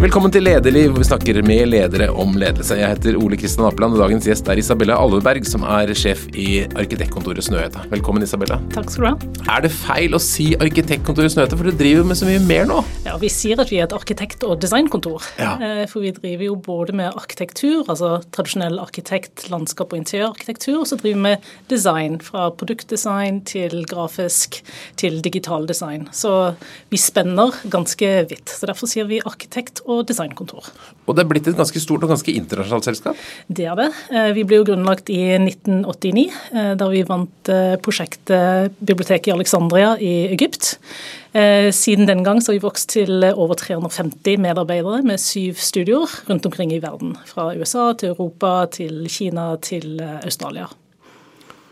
Velkommen til Lederliv, hvor vi snakker med ledere om ledelse. Jeg heter Ole Kristian Apeland, og dagens gjest er Isabella Alveberg, som er sjef i arkitektkontoret Snøhetta. Velkommen, Isabella. Takk skal du ha. Er det feil å si arkitektkontoret Snøhetta, for du driver med så mye mer nå? Ja, Vi sier at vi er et arkitekt- og designkontor. Ja. Eh, For vi driver jo både med arkitektur, altså tradisjonell arkitekt, landskap og interiørarkitektur, og så driver vi med design. Fra produktdesign til grafisk til digital design. Så vi spenner ganske vidt. Så Derfor sier vi arkitekt- og designkontor. Og det er blitt et ganske stort og ganske internasjonalt selskap. Det er det. Eh, Vi ble jo grunnlagt i 1989, eh, da vi vant eh, prosjektet Biblioteket i Alexandria i Egypt. Siden den gang så har vi vokst til over 350 medarbeidere med syv studioer rundt omkring i verden. Fra USA til Europa til Kina til Australia.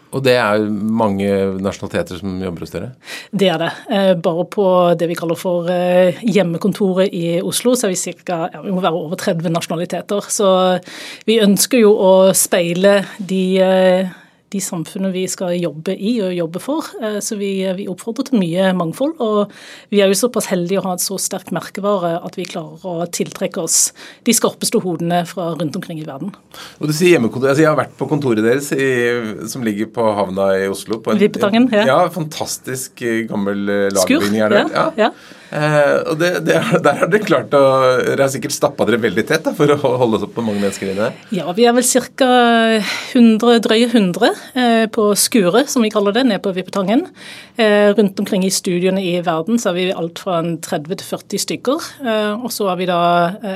Og det er mange nasjonaliteter som jobber hos dere. Det er det. Eh, Bare på det vi kaller for eh, hjemmekontoret i Oslo, så er vi cirka, Ja, vi må være over 30 nasjonaliteter. Så vi ønsker jo å speile de, eh, de samfunnene vi skal jobbe i og jobbe for. Eh, Så vi, vi oppfordrer til mye mangfold. Og vi er jo såpass heldige å ha et så sterkt merkevare at vi klarer å tiltrekke oss de skarpeste hodene fra rundt omkring i verden. Og du sier hjemmekontor. Altså, jeg har vært på kontoret deres i, som ligger på havna i Oslo. På en, Vippetangen, ja. ja. Fantastisk eh, gammel. Skur. lagerbygning er det. Ja, ja. Eh, og det, det, der har dere klart å Dere har sikkert stappa dere veldig tett da, for å holde oss opp på mange mennesker inne. Ja, vi er vel ca. 100, drøye 100 eh, på skuret, som vi kaller det, nede på Vippetangen. Eh, rundt omkring i studiene i verden så er vi alt fra en 30 til 40 stykker. Eh, og så har vi da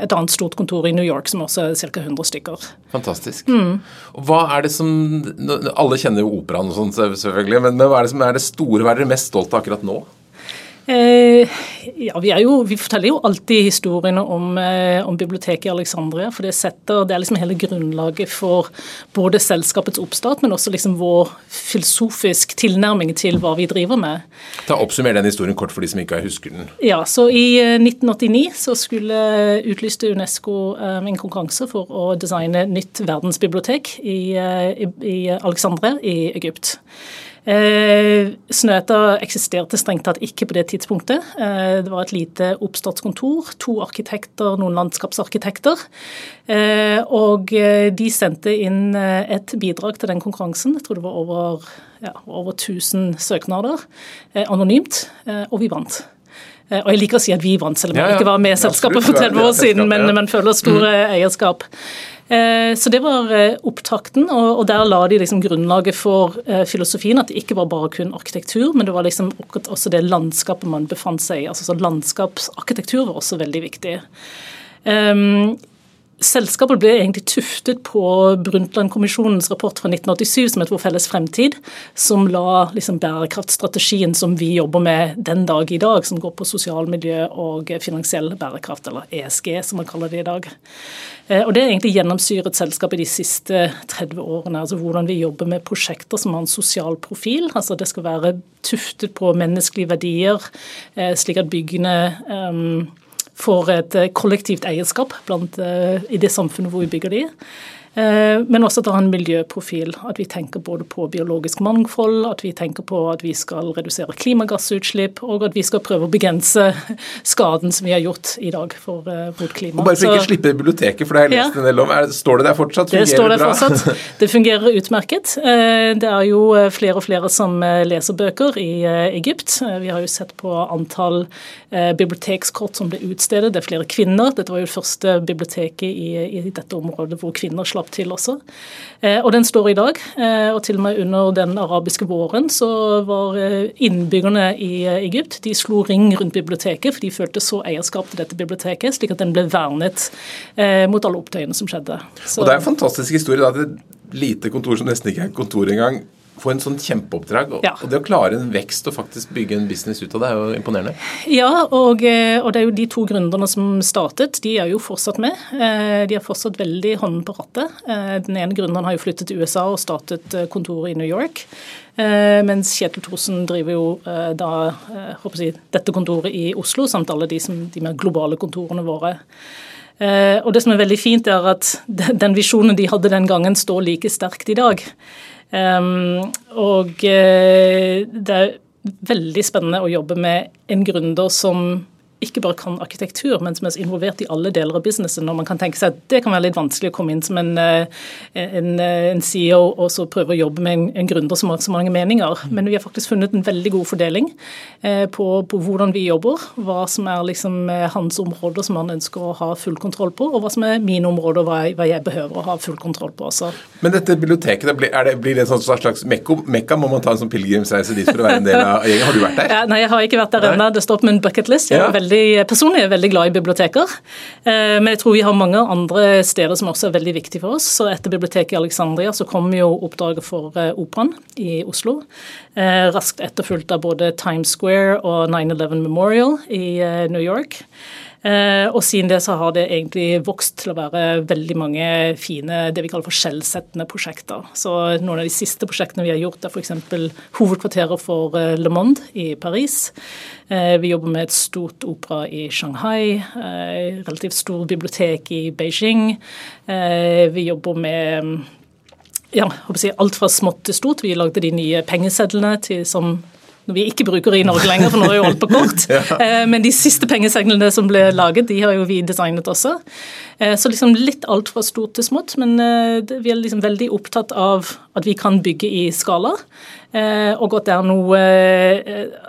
et annet stort kontor i New York som også er ca. 100 stykker. Fantastisk. Og hva er det som Alle kjenner jo operaen og sånn, selvfølgelig, men, men hva er det som er det store? Hva er dere mest stolt av akkurat nå? Eh, ja, vi, jo, vi forteller jo alltid historiene om, eh, om biblioteket i Alexandria. For det setter, det er liksom hele grunnlaget for både selskapets oppstart, men også liksom vår filosofisk tilnærming til hva vi driver med. Ta Oppsummer den historien kort for de som ikke husker den. Ja, så I eh, 1989 så skulle utlyste Unesco eh, en konkurranse for å designe nytt verdensbibliotek i, eh, i, i Alexandria i Egypt. Eh, Snøhetta eksisterte strengt tatt ikke på det tidspunktet. Eh, det var et lite oppstartskontor, to arkitekter, noen landskapsarkitekter. Eh, og de sendte inn et bidrag til den konkurransen. Jeg tror det var over, ja, over 1000 søknader, anonymt, og vi vant. Og jeg liker å si at vi vant, selv om Ja, jeg ja. ikke var med i selskapet for Absolutt, 30 år siden, men, men føler store eierskap. Eh, Så det var eh, opptakten, og der la de liksom grunnlaget for eh, filosofien. At det ikke var bare kun arkitektur, men det var liksom også det landskapet man befant seg i. altså så Landskapsarkitektur var også veldig viktig. Um, Selskapet ble egentlig tuftet på Brundtland-kommisjonens rapport fra 1987 som het Vår felles fremtid, som la liksom bærekraftstrategien som vi jobber med den dag i dag, som går på sosial miljø og finansiell bærekraft, eller ESG som man kaller det i dag. Eh, Og Det har egentlig gjennomsyret selskapet de siste 30 årene. altså Hvordan vi jobber med prosjekter som har en sosial profil. altså Det skal være tuftet på menneskelige verdier, eh, slik at byggene um, får et eh, kollektivt eierskap blant, eh, i det samfunnet hvor vi bygger de. Eh, Men også at det har en miljøprofil. At vi tenker både på biologisk mangfold, at vi tenker på at vi skal redusere klimagassutslipp, og at vi skal prøve å begrense skaden som vi har gjort i dag for, vårt mot klima. Og bare for ikke å slippe biblioteket, for det har jeg lest en del om. Står det der fortsatt? det står der bra? fortsatt. Det fungerer utmerket. Eh, Det er jo eh, flere og flere som eh, leser bøker i eh, Egypt. Eh, Vi har jo sett på antall eh, bibliotekskort som ble utstedet. Det er flere kvinner. Dette var jo det første biblioteket i, i dette området hvor kvinner slapp til også. Eh, Og den står i dag. eh, Og til og med under den arabiske våren så var eh, innbyggerne i Egypt de slo ring rundt biblioteket, for de følte så eierskap til dette biblioteket, slik at den ble vernet mot alle opptøyene som skjedde. Så- Og det er en fantastisk historie da, det et lite kontor som nesten ikke er kontor engang, får en sånn kjempeoppdrag. Og, Ja. og det å klare en vekst og faktisk bygge en business ut av det, er jo imponerende. Ja, og, eh, og det er jo de to gründerne som startet, de er jo fortsatt med. Eh, De har fortsatt veldig hånden på rattet. Eh, Den ene gründeren har jo flyttet til USA og startet kontoret kontor i New York. Mens Kjetil Thorsen driver jo da håper jeg, dette kontoret i Oslo, samt alle de, som, de mer globale kontorene våre. Og det som er veldig fint, er at den den visjonen de hadde den gangen, står like sterkt i dag. Um, og eh, det er veldig spennende å jobbe med en gründer som ikke bare kan arkitektur, men som er så involvert i alle deler av businessen. Og man kan tenke seg at det kan være litt vanskelig å komme inn som en, en, en CEO og så prøve å jobbe med en, en gründer som har så mange meninger. Men vi har faktisk funnet en veldig god fordeling på, på hvordan vi jobber, hva som er liksom hans områder som han ønsker å ha full kontroll på, og hva som er mine områder, hva jeg, hva jeg behøver å ha full kontroll på. Så. Men dette biblioteket, det, blir det en slags mekka? Må man ta en sånn pilegrimsreise dit for å være en del av gjengen? Har du vært der? Ja, nei, jeg har ikke vært der ennå. Det står på min bucketlist. Jeg er veldig, personlig er veldig glad i biblioteker. Eh, men jeg tror vi har mange andre steder som også er veldig viktige for oss. Så etter biblioteket i Alexandria så kom jo oppdraget for eh, Operaen i Oslo. Eh, raskt etterfulgt av både Times Square og 9-11 Memorial i New York. Eh, og siden det så har det egentlig vokst til å være veldig mange fine det vi kaller for skjellsettende prosjekter. Så noen av de siste prosjektene vi har gjort, er f.eks. hovedkvarteret for eh, Le Monde i Paris. Eh, vi jobber med et stort opera i Shanghai, relativt stor bibliotek i Beijing. Vi jobber med ja, alt fra smått til stort. Vi lagde de nye pengesedlene til, som når vi ikke bruker i Norge lenger, for nå er jo alt på kort. ja. Eh, men de siste pengeseglene som ble laget, de har jo vi designet også. Eh, så liksom litt alt fra stort til smått, men eh, vi er liksom veldig opptatt av at vi kan bygge i skala. Og at det er noe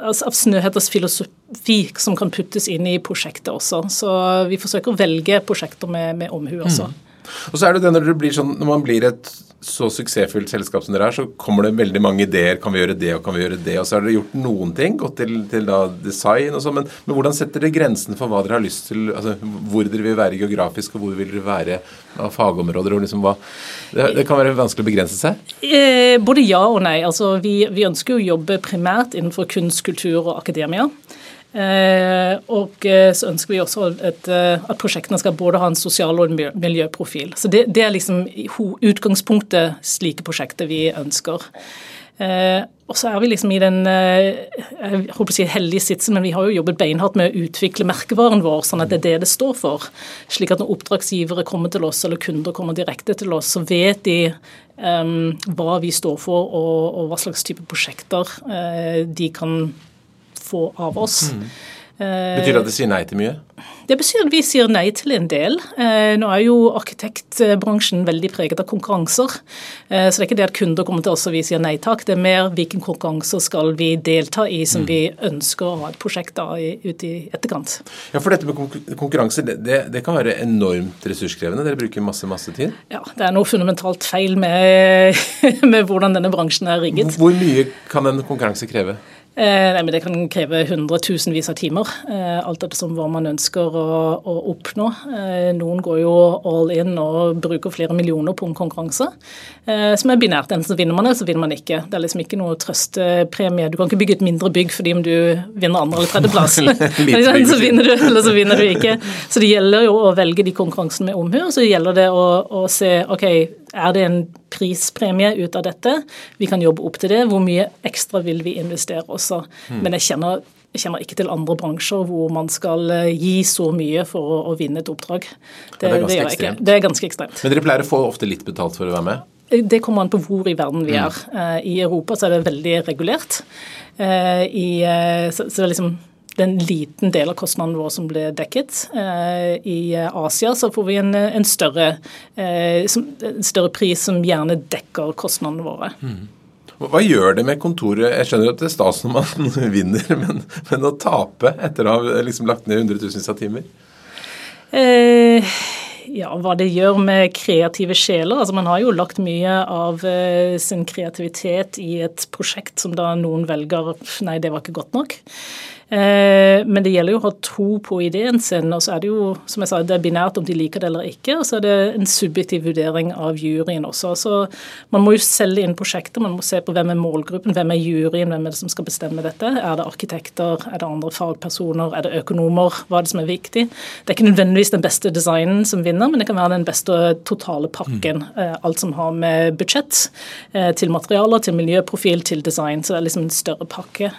altså av Snøheters filosofi som kan puttes inn i prosjektet også. Så vi forsøker å velge prosjekter med, med omhu også. Mm. Og så er det det når, sånn, når man blir et så suksessfullt selskap som dere er, så kommer det veldig mange ideer. Kan vi gjøre det, og kan vi gjøre det? Og så har dere gjort noen ting, gått til, til design og sånn. Men, men, hvordan setter dere grensen for hva dere har lyst til? altså Hvor dere vil være geografisk, og hvor vil dere være av fagområder? og liksom hva, det, det, kan være vanskelig å begrense seg? Eh, både ja og nei. Altså, vi, vi ønsker å jobbe primært innenfor kunst, kultur og akademia. Eh, og eh, så ønsker vi også et, eh, at prosjektene skal både ha en sosial og en miljøprofil. Så det, det er liksom utgangspunktet slike prosjekter vi ønsker. Og så er vi liksom i den jeg håper å si heldige sitsen, men vi har jo jobbet beinhardt med å utvikle merkevaren vår, sånn at det er det det står for. Slik at når oppdragsgivere kommer til oss, eller kunder kommer direkte til oss, så vet de eh, hva vi står for, og, og hva slags type prosjekter de kan få av oss. Mm. Betyr det at de sier nei til mye? Det betyr at vi sier nei til en del. Eh, nå er jo arkitektbransjen veldig preget av konkurranser. Eh, så det er ikke det at kunder kommer til oss og vi sier nei takk. Det er mer hvilken konkurranser skal vi delta i som mm. vi ønsker å ha et prosjekt da ute i etterkant. Ja, For dette med konkurranser, det, det, kan være enormt ressurskrevende? Dere bruker masse, masse tid? Ja, det er noe fundamentalt feil med, med hvordan denne bransjen er rigget. Hvor mye kan en konkurranse kreve? Eh, nei, men Det kan kreve hundretusenvis av timer, eh, alt ettersom hva man ønsker å, å, oppnå. Eh, noen går jo all in og bruker flere millioner på en konkurranse, som er binært. Enten så vinner man eller så vinner man ikke. Det er liksom ikke noe trøstepremie. Du kan ikke bygge et mindre bygg fordi om du vinner andre- eller tredjeplass. så vinner du, eller så vinner du ikke. Så det gjelder jo å velge de konkurransene med omhu, og så gjelder det å, å se ok, er det en prispremie ut av dette? Vi kan jobbe opp til det. Hvor mye ekstra vil vi investere også? Mm. Men jeg kjenner, jeg kjenner ikke til andre bransjer hvor man skal eh, gi så mye for å, å vinne et oppdrag. Det, ja, det, er det, det, er ganske ekstremt. Men dere pleier å få ofte litt betalt for å være med? Eh, det kommer an på hvor i verden vi mm. er. Mm. I Europa så er det veldig regulert. I, så, så det er liksom det er en liten del av kostnaden vår som blir dekket. Eh, I Asia så får vi en, en, større, eh, en større, pris som gjerne dekker kostnadene våre. Mm. Hva gjør det med kontoret? Jeg skjønner at det er stas når man vinner, men, men, å tape etter å ha liksom lagt ned hundretusenvis av timer? Eh, ja, hva det gjør med kreative sjeler. Altså, man har jo lagt mye av eh, sin kreativitet i et prosjekt som da noen velger Nei, det var ikke godt nok. Eh, men det gjelder jo å ha tro på ideen sin. Og så er det jo, som jeg sa, det er binært om de liker det eller ikke. Og så er det en subjektiv vurdering av juryen også. Så man må jo selge inn prosjekter. Man må se på hvem er målgruppen, hvem er juryen, hvem er det som skal bestemme dette. Er det arkitekter, er det andre fagpersoner, er det økonomer? Hva er det som er viktig? Det er ikke nødvendigvis den beste designen som vinner, men det kan være den beste totale pakken. Mm. Alt som har med budsjett eh, til materialer, til miljøprofil, til design. Så det er liksom en større pakke.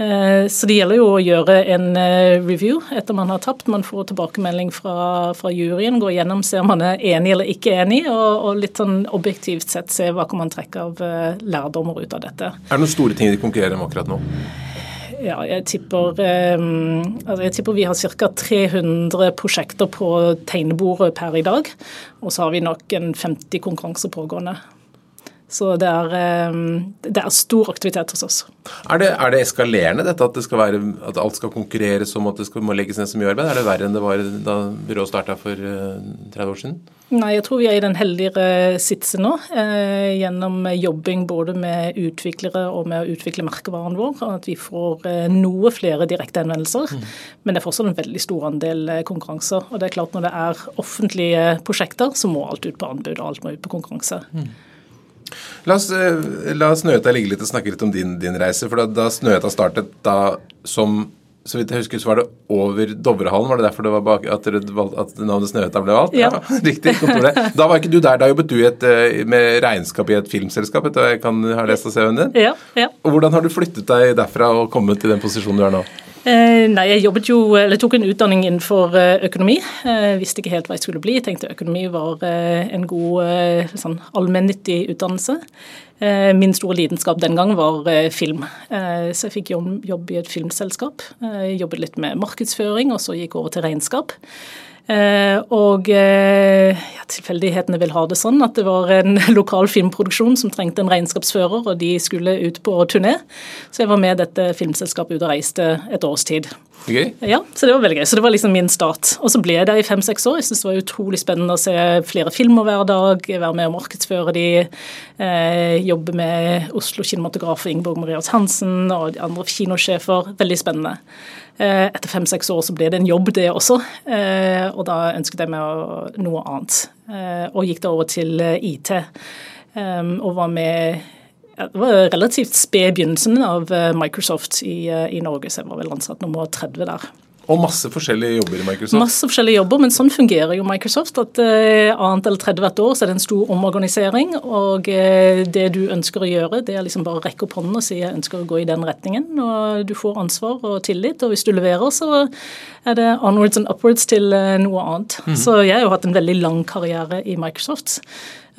Eh, så det gjelder jo å gjøre en eh, review etter man har tapt. Man får tilbakemelding fra, fra juryen, går gjennom, ser om man er enig eller ikke enig, og, og, litt sånn objektivt sett se hva kan man trekke av eh, lærdommer ut av dette. Er det noen store ting de konkurrerer om akkurat nå? ja, jeg tipper, altså jeg tipper vi har ca. 300 prosjekter på tegnebordet per i dag. Og så har vi nok en 50 konkurranser pågående. Så det er, ehm, det er, stor aktivitet hos oss. Er det, er det eskalerende, dette at, det være, at, alt skal konkurreres om at det skal, må legges ned så mye arbeid? Er det verre enn det var da byrået starta for 30 eh, år siden? Nei, jeg tror vi er i den heldigere sitsen nå, eh, gjennom jobbing både med utviklere og med å utvikle merkevaren vår. At vi får eh, noe flere direktehenvendelser. Mm. Men det er fortsatt en veldig stor andel eh, konkurranser. Og det er klart når det er offentlige prosjekter, så må alt ut på anbud, og alt må ut på konkurranse. Mm. La oss, eh, la Snøhetta ligge litt og snakke litt om din, din reise. for Da, da Snøhetta startet da som så vidt jeg husker, så var det over Dovrehallen. Var det derfor det var bak, at, at navnet Snøhetta ble valgt? Ja. ja riktig. kontoret. Da var ikke du der. Da jobbet du et, eh, med regnskap i et filmselskap, etter jeg kan ha lest av CV-en din. Ja, ja. Og Hvordan har du flyttet deg derfra og kommet til den posisjonen du er nå? Eh, nei, jeg jobbet jo, eller tok en utdanning innenfor eh, økonomi. Jeg visste ikke helt hva jeg skulle bli. Jeg tenkte økonomi var eh, en god eh, sånn allmennyttig utdannelse. Eh, min store lidenskap den gang var film, så jeg fikk jobb i et filmselskap. Jeg Jobbet litt med markedsføring, og så gikk over til regnskap. Eh, og eh, ja, tilfeldighetene vil ha det sånn at det var en lokal filmproduksjon som trengte en regnskapsfører, og de skulle ut på turné. Så jeg var med dette filmselskapet ut og reiste et års tid. Okay. Ja, Så det var veldig gøy. Så det var liksom min start. Og så ble jeg der i fem-seks år. Jeg synes det var utrolig spennende å se flere filmer hver dag, være med å markedsføre de, eh, jobbe med Oslo kinematograf og Ingeborg Marias Hansen og de andre kinosjefer. Veldig spennende. Eh, etter fem-seks år så ble det en jobb, det også. Eh, og da ønsket jeg meg noe annet. Eh, og gikk da over til IT. Og var med det var relativt sped begynnelsen av Microsoft i, i Norge, så jeg var vel ansatt nummer 30 der. Og masse forskjellige jobber i Microsoft? Masse forskjellige jobber, men sånn fungerer jo Microsoft. at eh, Annet eller 30 hvert år så er det en stor omorganisering. Og eh, det du ønsker å gjøre, det er liksom bare å rekke opp hånden og si jeg ønsker å gå i den retningen. Og du får ansvar og tillit, og hvis du leverer, så er det onwards and upwards til eh, noe annet. Mm. Så jeg har jo hatt en veldig lang karriere i Microsoft.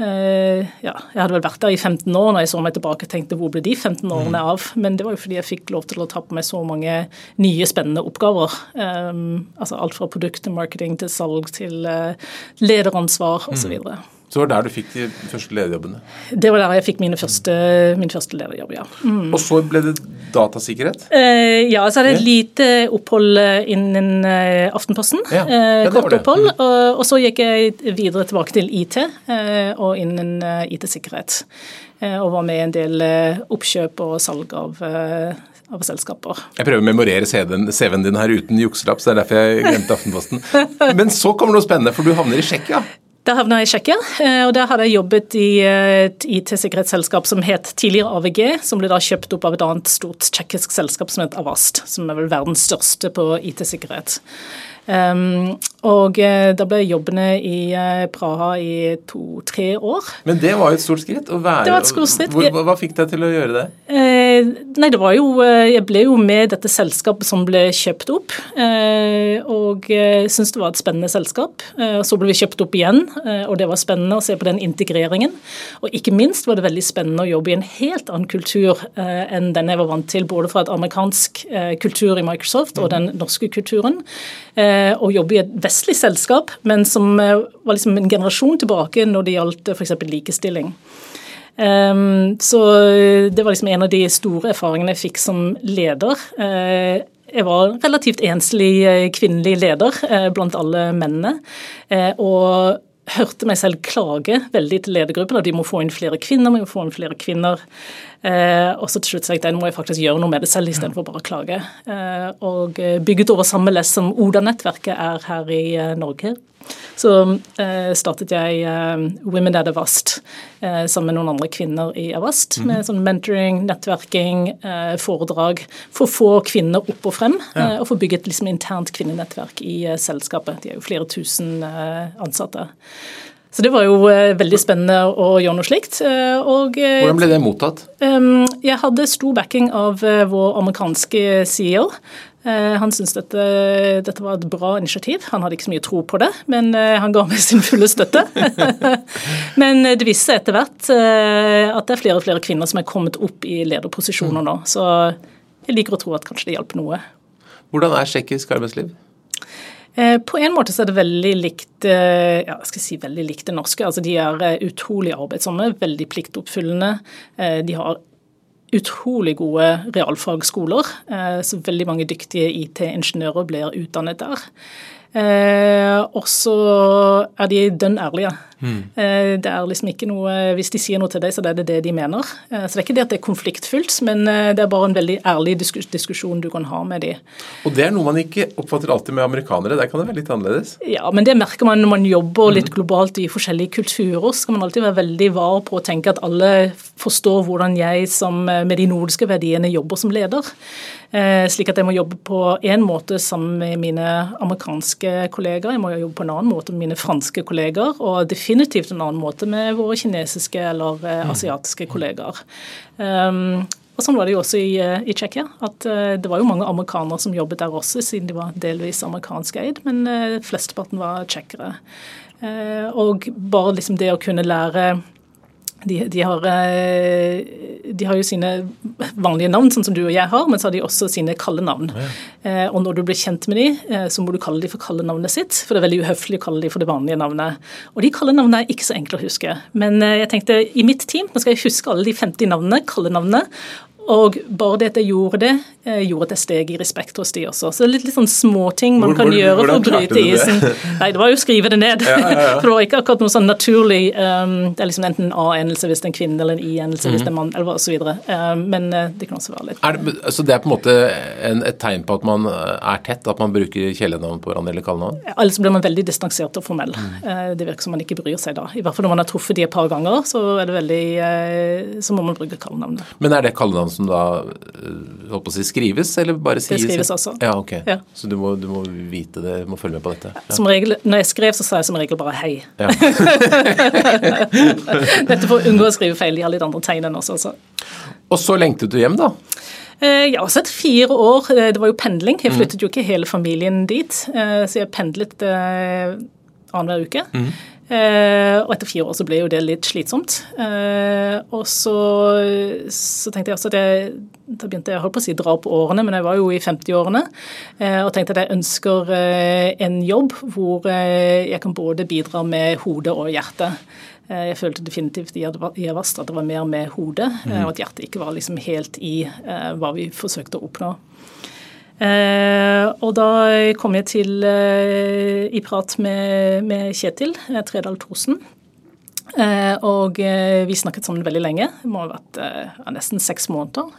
Uh, ja, jeg hadde vel vært der i 15 år når jeg så meg tilbake og tenkte hvor ble de 15 årene mm. av? Men det var jo fordi jeg fikk lov til å ta på meg så mange nye, spennende oppgaver. Um, altså alt fra produkt til marketing til salg til uh, lederansvar osv. Mm. Så det var der du fikk de første lederjobbene? Det var der jeg fikk første, min første lederjobb, ja. Mm. Og så ble det datasikkerhet? Eh, ja, så hadde jeg et lite opphold eh, innen eh, Aftenposten. Ja. Eh, kort opphold. Mm. Og, og, så gikk jeg videre tilbake til IT eh, og innen IT-sikkerhet. og var med i en del oppkjøp og salg av av selskaper. Jeg prøver å memorere CV-en din her uten jukselapp, så det er derfor jeg glemte Aftenposten. Men så kommer noe spennende, for du havner i Tsjekkia. Der havna jeg i Tsjekkia, eh, og der hadde jeg jobbet i et IT-sikkerhetsselskap som het tidligere AVG, som ble da kjøpt opp av et annet stort tsjekkisk selskap som het Avast, som er vel verdens største på IT-sikkerhet. Um, og eh, da ble jeg jobbende i eh, Praha i to-tre år. Men det var jo et stort skritt? å Være, det var et stort skritt. Hvor, hva fikk deg til å gjøre det? Eh, nei, det var jo Jeg ble jo med dette selskapet som ble kjøpt opp. Og syntes det var et spennende selskap. Så ble vi kjøpt opp igjen, og det var spennende å se på den integreringen. Og ikke minst var det veldig spennende å jobbe i en helt annen kultur enn den jeg var vant til, både fra et amerikansk kultur i Microsoft og den norske kulturen. Eh, Eh, jobbe i et vestlig selskap, men som eh, var liksom en generasjon tilbake når det gjaldt f.eks. likestilling. Um, så det var liksom en av de store erfaringene jeg fikk som leder. Jeg var relativt enslig kvinnelig leder blant alle mennene. Og hørte meg selv klage veldig til ledergruppen at de må få inn flere kvinner. vi må få inn flere kvinner. Eh, og så til slutt sa jeg at må jeg faktisk gjøre noe med det selv istedenfor bare å klage. Eh, og bygget over samme lest som Oda-nettverket er her i eh, Norge. Så eh, startet jeg eh, Women at Avast eh, sammen med noen andre kvinner i Avast. Mm -hmm. Med sånn mentoring, nettverking, foredrag. For å få kvinner opp og frem. Ja. og få bygget liksom internt kvinnenettverk i selskapet. De er jo flere tusen ansatte. Så det var jo eh, veldig spennende å gjøre noe slikt. Eh, og, eh, Hvordan ble det mottatt? Jeg hadde stor backing av vår amerikanske CEO. Han syntes dette, dette, var et bra initiativ. Han hadde ikke så mye tro på det, men han ga meg sin fulle støtte. men det viste seg etter hvert at det er flere og flere kvinner som er kommet opp i lederposisjoner nå. Så jeg liker å tro at kanskje det hjalp noe. Hvordan er tsjekkisk arbeidsliv? Eh, på en måte så er det veldig likt eh, ja, skal jeg si veldig likt det norske. Altså, de er eh, utrolig arbeidsomme, veldig pliktoppfyllende. De har utrolig gode realfagskoler, så veldig mange dyktige IT-ingeniører blir utdannet der. Og så er de dønn ærlige. Mm. Det er liksom ikke noe Hvis de sier noe til deg, så er det det de mener. Så det er ikke det at det er konfliktfylt, men det er bare en veldig ærlig diskusjon du kan ha med de. Og det er noe man ikke oppfatter alltid med amerikanere. Der kan det være litt annerledes? Ja, men det merker man når man jobber litt mm. globalt i forskjellige kulturer. Så skal man alltid være veldig var på å tenke at alle forstår hvordan jeg som med de nordiske verdiene jobber som leder. Slik at jeg må jobbe på én måte sammen med mine amerikanske kollegaer, jeg må jo jobbe på en annen måte med mine franske kollegaer. og definitivt en annen måte med våre kinesiske eller eh, mm. asiatiske kollegaer. Um, og Sånn var det jo også i, eh, i Tsjekkia. at uh, Det var jo mange amerikanere som jobbet der også, siden de var delvis amerikansk eid, men uh, flesteparten var tsjekkere. Uh, og bare liksom det å kunne lære de, de, har, eh, de, har, jo sine vanlige navn, sånn som du og jeg har, men så har de også sine kallenavn. Ja. Eh, og når du blir kjent med de, eh, så må du kalle de for kallenavnet sitt, for det er veldig uhøflig å kalle de for det vanlige navnet. Og de kallenavnene er ikke så enkle å huske. Men jeg tenkte i mitt team nå skal jeg huske alle de 50 navnene, kallenavnene, og bare det at jeg gjorde det, eh, gjorde at jeg steg i respekt hos de også. Så litt, litt sånn småting man hvor, kan gjøre for å bryte isen. Nei, det var jo å skrive det ned. Ja, ja, ja. For det var ikke akkurat noe sånn naturlig um, Det er liksom enten en A-endelse hvis det er en kvinne, eller en I-endelse mm. hvis det er en mann, eller osv. videre. Um, men uh, det kan også være litt er det, Så det er på en måte en, et tegn på at man er tett, at man bruker kjælenavn på hverandre eller kallenavn? Ellers blir man veldig distansert og formell. Mm. Uh, det virker som man ikke bryr seg da. I hvert fall når man har truffet de et par ganger, så er det veldig uh, Så må man bruke kallenavnet. Men er det kallenavn som da holdt på å si, skrives, eller bare sies? Det skrives også. Ja, ok. Ja. Så du må, du må, vite det, du må følge med på dette? Ja. Som regel, når jeg skrev, så sa jeg som regel bare hei. Ja. Dette for å unngå å skrive feil. De har litt andre tegn enn oss også. Og så lengtet du hjem, da? Jeg ja, sett fire år. Eh, det var jo pendling. Jeg flyttet jo ikke hele familien dit. Eh, så jeg pendlet annenhver uke. Mm. Uh, og etter fire år så ble jo det litt slitsomt. Uh, og så, så, tenkte jeg også at jeg da begynte jeg holdt på å si dra opp årene, men jeg var jo i 50-årene. Uh, og tenkte at jeg ønsker en jobb hvor jeg kan både bidra med hodet og hjertet. Jeg følte definitivt i Avast at det var mer med hodet, mm. og at hjertet ikke var liksom helt i hva vi forsøkte å oppnå. Eh, og da kom jeg til eh, i prat med, med Kjetil eh, Tredal Thorsen. Og vi snakket sammen veldig lenge. Det må ha vært eh, nesten seks måneder.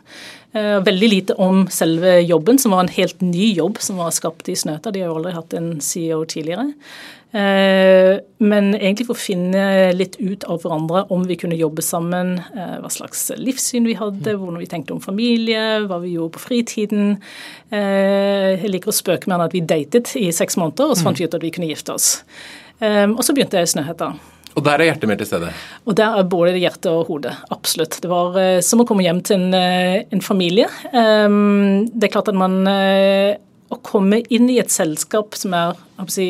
Veldig lite om selve jobben, som var en helt ny jobb som var skapt i Snøta. De har jo aldri hatt en CEO tidligere. Eh, men egentlig for å finne litt ut av hverandre om vi kunne jobbe sammen, eh, hva slags livssyn vi hadde, hvordan vi tenkte om familie, hva vi gjorde på fritiden. Eh, jeg liker å spøke med at vi datet i seks måneder, og så fant vi ut at vi kunne gifte oss. Og så begynte jeg i Snøhetta. Og der er hjertet mer til stede? Og der er både hjertet og hodet. Absolutt. Det var som å komme hjem til en, en familie. Det er klart at man Å komme inn i et selskap som er si,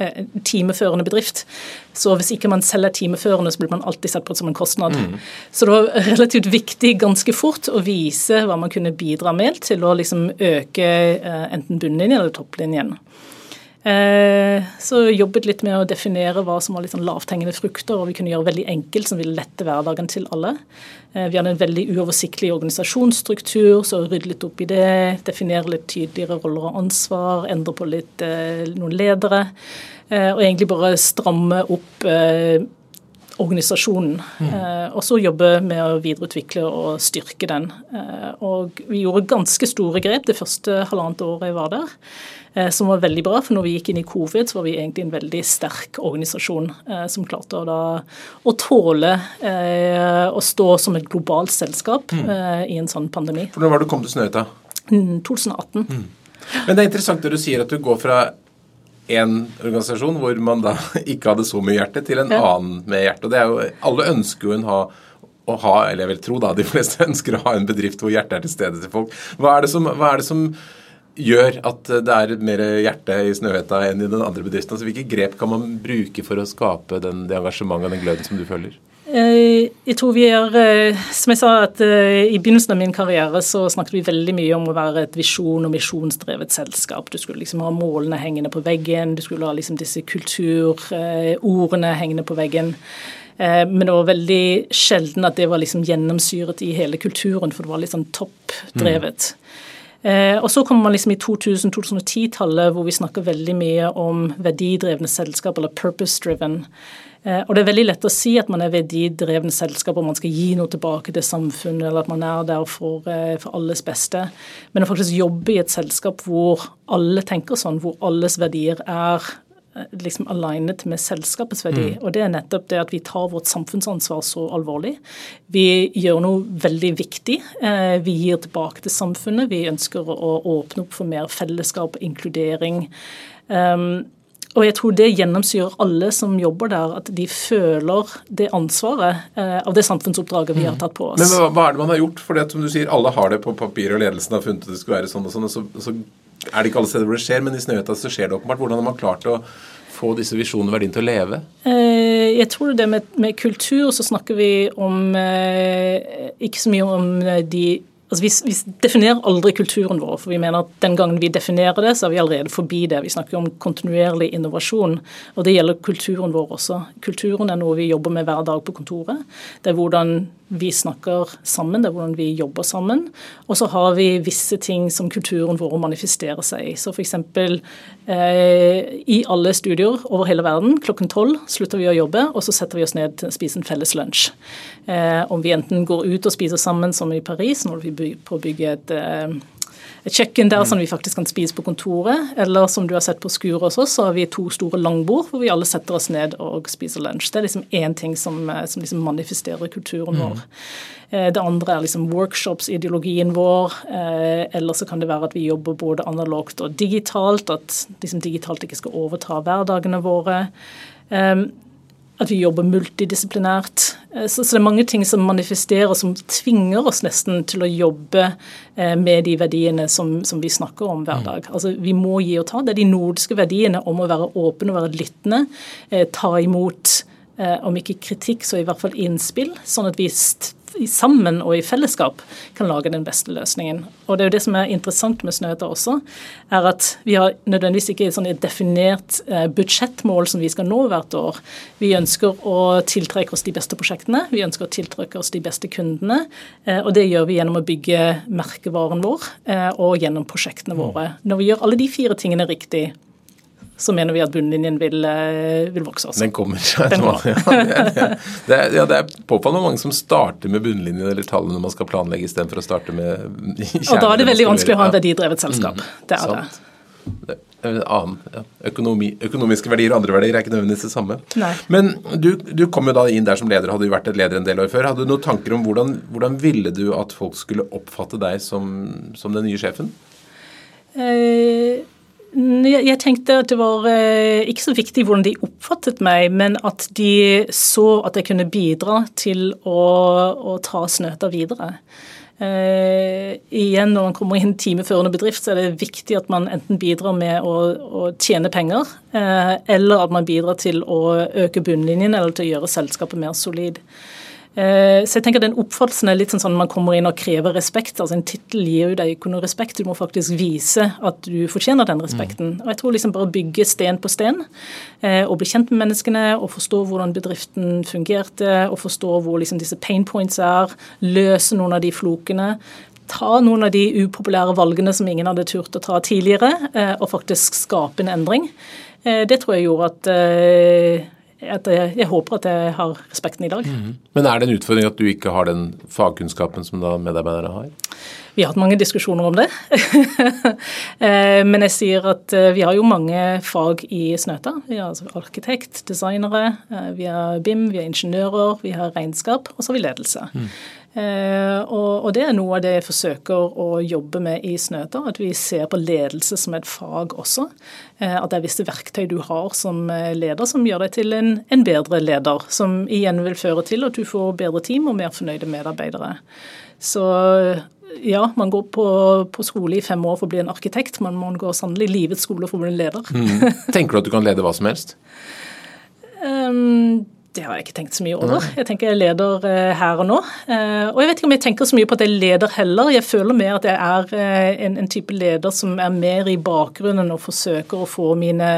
Eh, timeførende bedrift. Så hvis ikke man selv er timeførende, så blir man alltid sett på som en kostnad. Mm. Så det var relativt viktig ganske fort å vise hva man kunne bidra med til å liksom øke eh, enten bunnlinjen eller topplinjen. Eh, så jobbet litt med å definere hva som var litt sånn lavthengende frukter, og vi kunne gjøre veldig enkelt, som ville lette hverdagen til alle. Eh, vi hadde en veldig uoversiktlig organisasjonsstruktur, så rydde litt opp i det. Definere litt tydeligere roller og ansvar, endre på litt eh, noen ledere. Og egentlig bare stramme opp organisasjonen. Mm. og så jobbe med å videreutvikle og styrke den. og vi gjorde ganske store grep det første halvannet året jeg var der. Eh, som var veldig bra. For når vi gikk inn i covid, så var vi egentlig en veldig sterk organisasjon eh, som klarte å, da, å tåle eh, å stå som et globalt selskap mm. i en sånn pandemi. For Når var det du kom til Snøhetta? 2018. Mm. Men det er interessant når du sier at du går fra en organisasjon hvor man da ikke hadde så mye hjerte, til en ja. annen med hjerte. Og det er jo, Alle ønsker jo en ha å ha, eller jeg vil tro da, de fleste ønsker å ha en bedrift hvor hjertet er til stede til folk. Hva er det som, hva er det som gjør at det er mer hjerte i Snøhetta enn i den andre bedriften? Altså, hvilke grep kan man bruke for å skape den, det engasjementet og den gløden som du føler? Eh, jeg tror vi er eh, Som jeg sa, at eh, i begynnelsen av min karriere så snakket vi veldig mye om å være et visjon- og misjonsdrevet selskap. Du skulle liksom ha målene hengende på veggen, du skulle ha liksom disse kulturordene hengende på veggen. Men det var veldig sjelden at det var liksom gjennomsyret i hele kulturen, for det var litt sånn toppdrevet. Mm. Og så kommer man liksom i 2000-2010-tallet hvor vi snakker veldig mye om verdidrevne selskap, eller purpose-driven. Eh, og det er veldig lett å si at man er verdidrevne selskap og man skal gi noe tilbake til samfunnet, eller at man er der for, eh, for, alles beste. Men å faktisk jobbe i et selskap hvor alle tenker sånn, hvor alles verdier er eh, liksom alignet med selskapets verdi. Mm. Og det er nettopp det at vi tar vårt samfunnsansvar så alvorlig. Vi gjør noe veldig viktig. Vi gir tilbake til samfunnet. Vi ønsker å åpne opp for mer fellesskap og inkludering. Um, og jeg tror det gjennomsyrer alle som jobber der, at de føler det ansvaret eh, av det samfunnsoppdraget vi har mm. tatt på oss. Men hva, hva er det man har gjort? For det, som du sier, alle har det på papir, og ledelsen har funnet at det skulle være sånn og sånn, og så, så er det ikke alle steder hvor det skjer, men i Snøhetta så skjer det åpenbart. Hvordan har man klart å få disse visjonene og verdiene til å leve? Eh, jeg tror det med, med kultur så snakker vi om eh, Ikke så mye om de Altså vi, vi, definerer aldri kulturen vår, for vi mener at den gangen vi definerer det, så er vi allerede forbi det. Vi snakker om kontinuerlig innovasjon, og det gjelder kulturen vår også. Kulturen er noe vi jobber med hver dag på kontoret. Det er hvordan vi snakker sammen, det er hvordan vi jobber sammen. Og så har vi visse ting som kulturen vår manifesterer seg i. Så f.eks. Eh, i alle studier over hele verden klokken tolv slutter vi å jobbe, og så setter vi oss ned til å spise en felles lunsj. Eh, om vi enten går ut og spiser sammen som i Paris, når vi på å bygge et eh, et kjøkken der som vi faktisk kan spise på kontoret. Eller som du har sett på skuret hos oss, så har vi to store langbord hvor vi alle setter oss ned og spiser lunsj. Det er liksom én ting som, eh, som liksom manifesterer kulturen mm. vår. Eh, det andre er liksom workshops-ideologien vår. Eh, eller så kan det være at vi jobber både analogt og digitalt. At liksom digitalt ikke skal overta hverdagene våre at vi jobber multidisiplinært. Eh, så, så, det er mange ting som manifesterer, som tvinger oss nesten til å jobbe eh, med de verdiene som, som vi snakker om hver mm. dag. Altså, vi må gi og ta. Det er de nordiske verdiene om å være åpen og være lyttende. Eh, ta imot, om ikke kritikk, så i hvert fall innspill. Sånn at vi sammen og i fellesskap kan lage den beste løsningen. Og Det er jo det som er interessant med Snøhetta også, er at vi har nødvendigvis ikke sånn et definert eh, budsjettmål som vi skal nå hvert år. Vi ønsker å tiltrekke oss de beste prosjektene, vi ønsker å tiltrekke oss de beste kundene. Eh, og det gjør vi gjennom å bygge merkevaren vår eh, og gjennom prosjektene våre. Når vi gjør alle de fire tingene riktig, så mener vi at bunnlinjen vil, eh, vil vokse også. Den kommer. Den kommer. Ja, det, er, det, er, ja, det er påfallende mange som starter med bunnlinjen eller tallene når man skal planlegge, istedenfor å starte med kjernen. Og da er det veldig vanskelig å ha en verdidrevet selskap. Mm, det er sant. det. Annen, ja. Økonomi, økonomiske verdier og andre verdier er ikke nødvendigvis det samme. Nei. Men du, du, kom jo da inn der som leder, hadde jo vært et leder en del år før. Hadde du noen tanker om hvordan, hvordan ville du at folk skulle oppfatte deg som, som den nye sjefen? Eh jeg tenkte at det var eh, ikke så viktig hvordan de oppfattet meg, men at de så at jeg kunne bidra til å, å ta Snøta videre. Uh, igjen, når man kommer inn timeførende bedrift, så er det viktig at man enten bidrar med å, å tjene penger, uh, eller at man bidrar til å øke bunnlinjen eller til å gjøre selskapet mer solid. Eh, så jeg tenker Den oppfattelsen er litt sånn, at man kommer inn og krever respekt. altså En tittel gir jo deg ikke noe respekt, du må faktisk vise at du fortjener den respekten. Mm. Og jeg tror liksom bare bygge sten på sten, eh, og bli kjent med menneskene, og forstå hvordan bedriften fungerte, og forstå hvor liksom disse pain points er, løse noen av de flokene. Ta noen av de upopulære valgene som ingen hadde turt å ta tidligere, eh, og faktisk skape en endring. Det tror jeg gjorde at at jeg, jeg, håper at jeg har respekten i dag. Mm. Men er det en utfordring at du ikke har den fagkunnskapen som da medarbeidere har? Vi har hatt mange diskusjoner om det. Eh, men jeg sier at eh, vi har jo mange fag i Snøta. Vi har altså arkitekt, designere, eh, vi har BIM, vi har ingeniører, vi har regnskap, og så har vi ledelse. Mm. Eh, og, det er noe av det jeg forsøker å jobbe med i Snøta, at vi ser på ledelse som et fag også. Eh, at det er visse verktøy du har som eh, leder som gjør deg til en, en, bedre leder. Som igjen vil føre til at du får bedre team og mer fornøyde medarbeidere. Så ja, man går på, på, skole i fem år for å bli en arkitekt, men man går sannelig livets skole for å bli en leder. Mm. Tenker du at du kan lede hva som helst? um, Det har jeg ikke tenkt så mye over. Jeg tenker jeg er leder eh, her og nå. Eh, og jeg vet ikke om jeg tenker så mye på at jeg er leder heller. Jeg føler mer at jeg er eh, en, en type leder som er mer i bakgrunnen og forsøker å få mine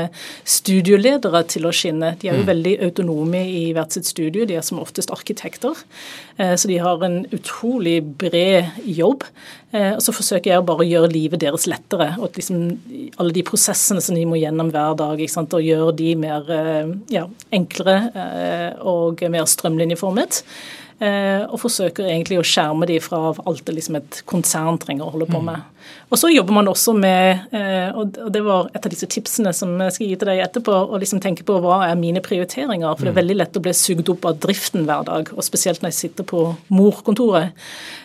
studioledere til å skinne. De er jo mm. veldig autonome i hvert sitt studio. De er som oftest arkitekter. Så de har en utrolig bred jobb. Og så forsøker jeg bare å gjøre livet deres lettere. og liksom Alle de prosessene som de må gjennom hver dag, og gjøre de mer ja, enklere og mer strømlinjeformet. Eh, og forsøker egentlig å skjerme de fra alt det liksom et konsern trenger å holde på mm. med. Og så jobber man også med, eh, og det var et av disse tipsene som jeg skal gi til deg etterpå, å liksom tenke på hva er mine prioriteringer. For det er mm. veldig lett å bli sugd opp av driften hver dag, og spesielt når jeg sitter på morkontoret.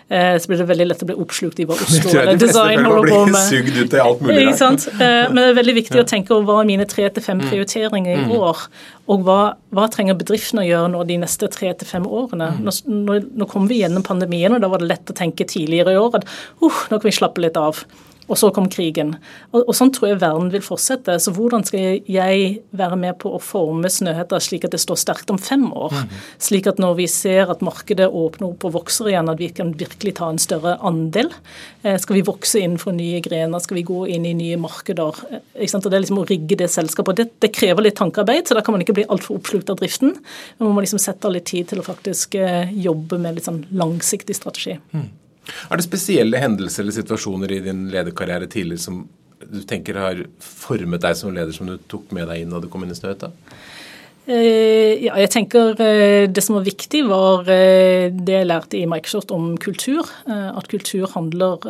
Eh, så blir det veldig lett å bli oppslukt i hva Oslo eller design holder på med. Sugd ut i alt mulig Ikke sant? Men det er veldig viktig å tenke over hva er mine tre til fem mm. prioriteringer i år. Og hva, hva trenger bedriftene å gjøre nå de neste tre til fem årene? Nå, nå, nå kom vi gjennom pandemien, og da var det lett å tenke tidligere i år at uh, nå kan vi slappe litt av. Og så kom krigen. Og, og, sånn tror jeg verden vil fortsette. Så hvordan skal jeg være med på å forme Snøhetta slik at det står sterkt om fem år? Mm. Slik at når vi ser at markedet åpner opp og vokser igjen, at vi kan virkelig ta en større andel. Eh, skal vi vokse innenfor nye grener? Skal vi gå inn i nye markeder? Eh, og Det er liksom å rigge det selskapet. Det, det krever litt tankearbeid, så da kan man ikke bli altfor oppslukt av driften. Men man må liksom sette av litt tid til å faktisk eh, jobbe med litt sånn langsiktig strategi. Mm. Er det spesielle hendelser eller situasjoner i din lederkarriere tidligere som du tenker har formet deg som leder, som du tok med deg inn da du kom inn i Snøhetta? Eh, ja, jeg tenker eh, Det som var viktig, var eh, det jeg lærte i Microsoft om kultur. At kultur handler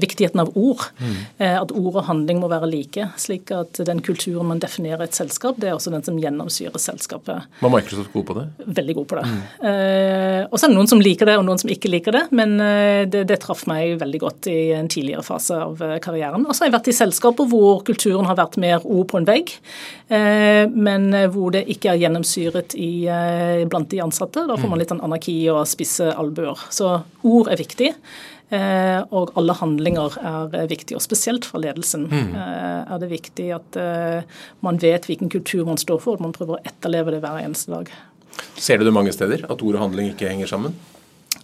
Viktigheten av ord. Mm. At ord og handling må være like. Slik at den kulturen man definerer et selskap, det er også den som gjennomsyrer selskapet. Var Microsoft god på det? Veldig god på det. Mm. Og så er det noen som liker det, og noen som ikke liker det. Men det, det traff meg veldig godt i en tidligere fase av karrieren. Og så har jeg vært i selskaper hvor kulturen har vært mer ord på en vegg, men hvor det ikke er gjennomsyret i, eh, blant de ansatte. Da får man litt sånn anarki og spisse albuer. Så ord er viktig. Eh, og alle handlinger er viktig, og spesielt fra ledelsen mm. Eh, er det viktig at man vet hvilken kultur man står for, og man prøver å etterleve det hver eneste dag. Ser du det mange steder, at ord og handling ikke henger sammen?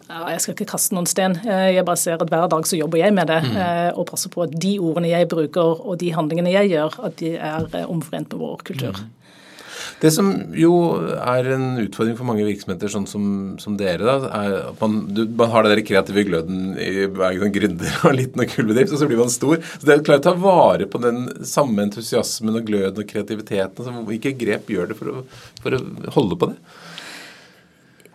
Ja, jeg skal ikke kaste noen sten. Jeg bare ser at hver dag så jobber jeg med det. Mm. Og passer på at de ordene jeg bruker og de handlingene jeg gjør, at de er omforent med vår kultur. Mm. Det som jo er en utfordring for mange virksomheter, sånn som, som dere, da, er at man, du, man har den der kreative gløden i hver sånn gründer og liten og kul bedrift, og så blir man stor. Så det å klare å ta vare på den samme entusiasmen og gløden og kreativiteten, altså, hvilke grep gjør det for å, for å holde på det?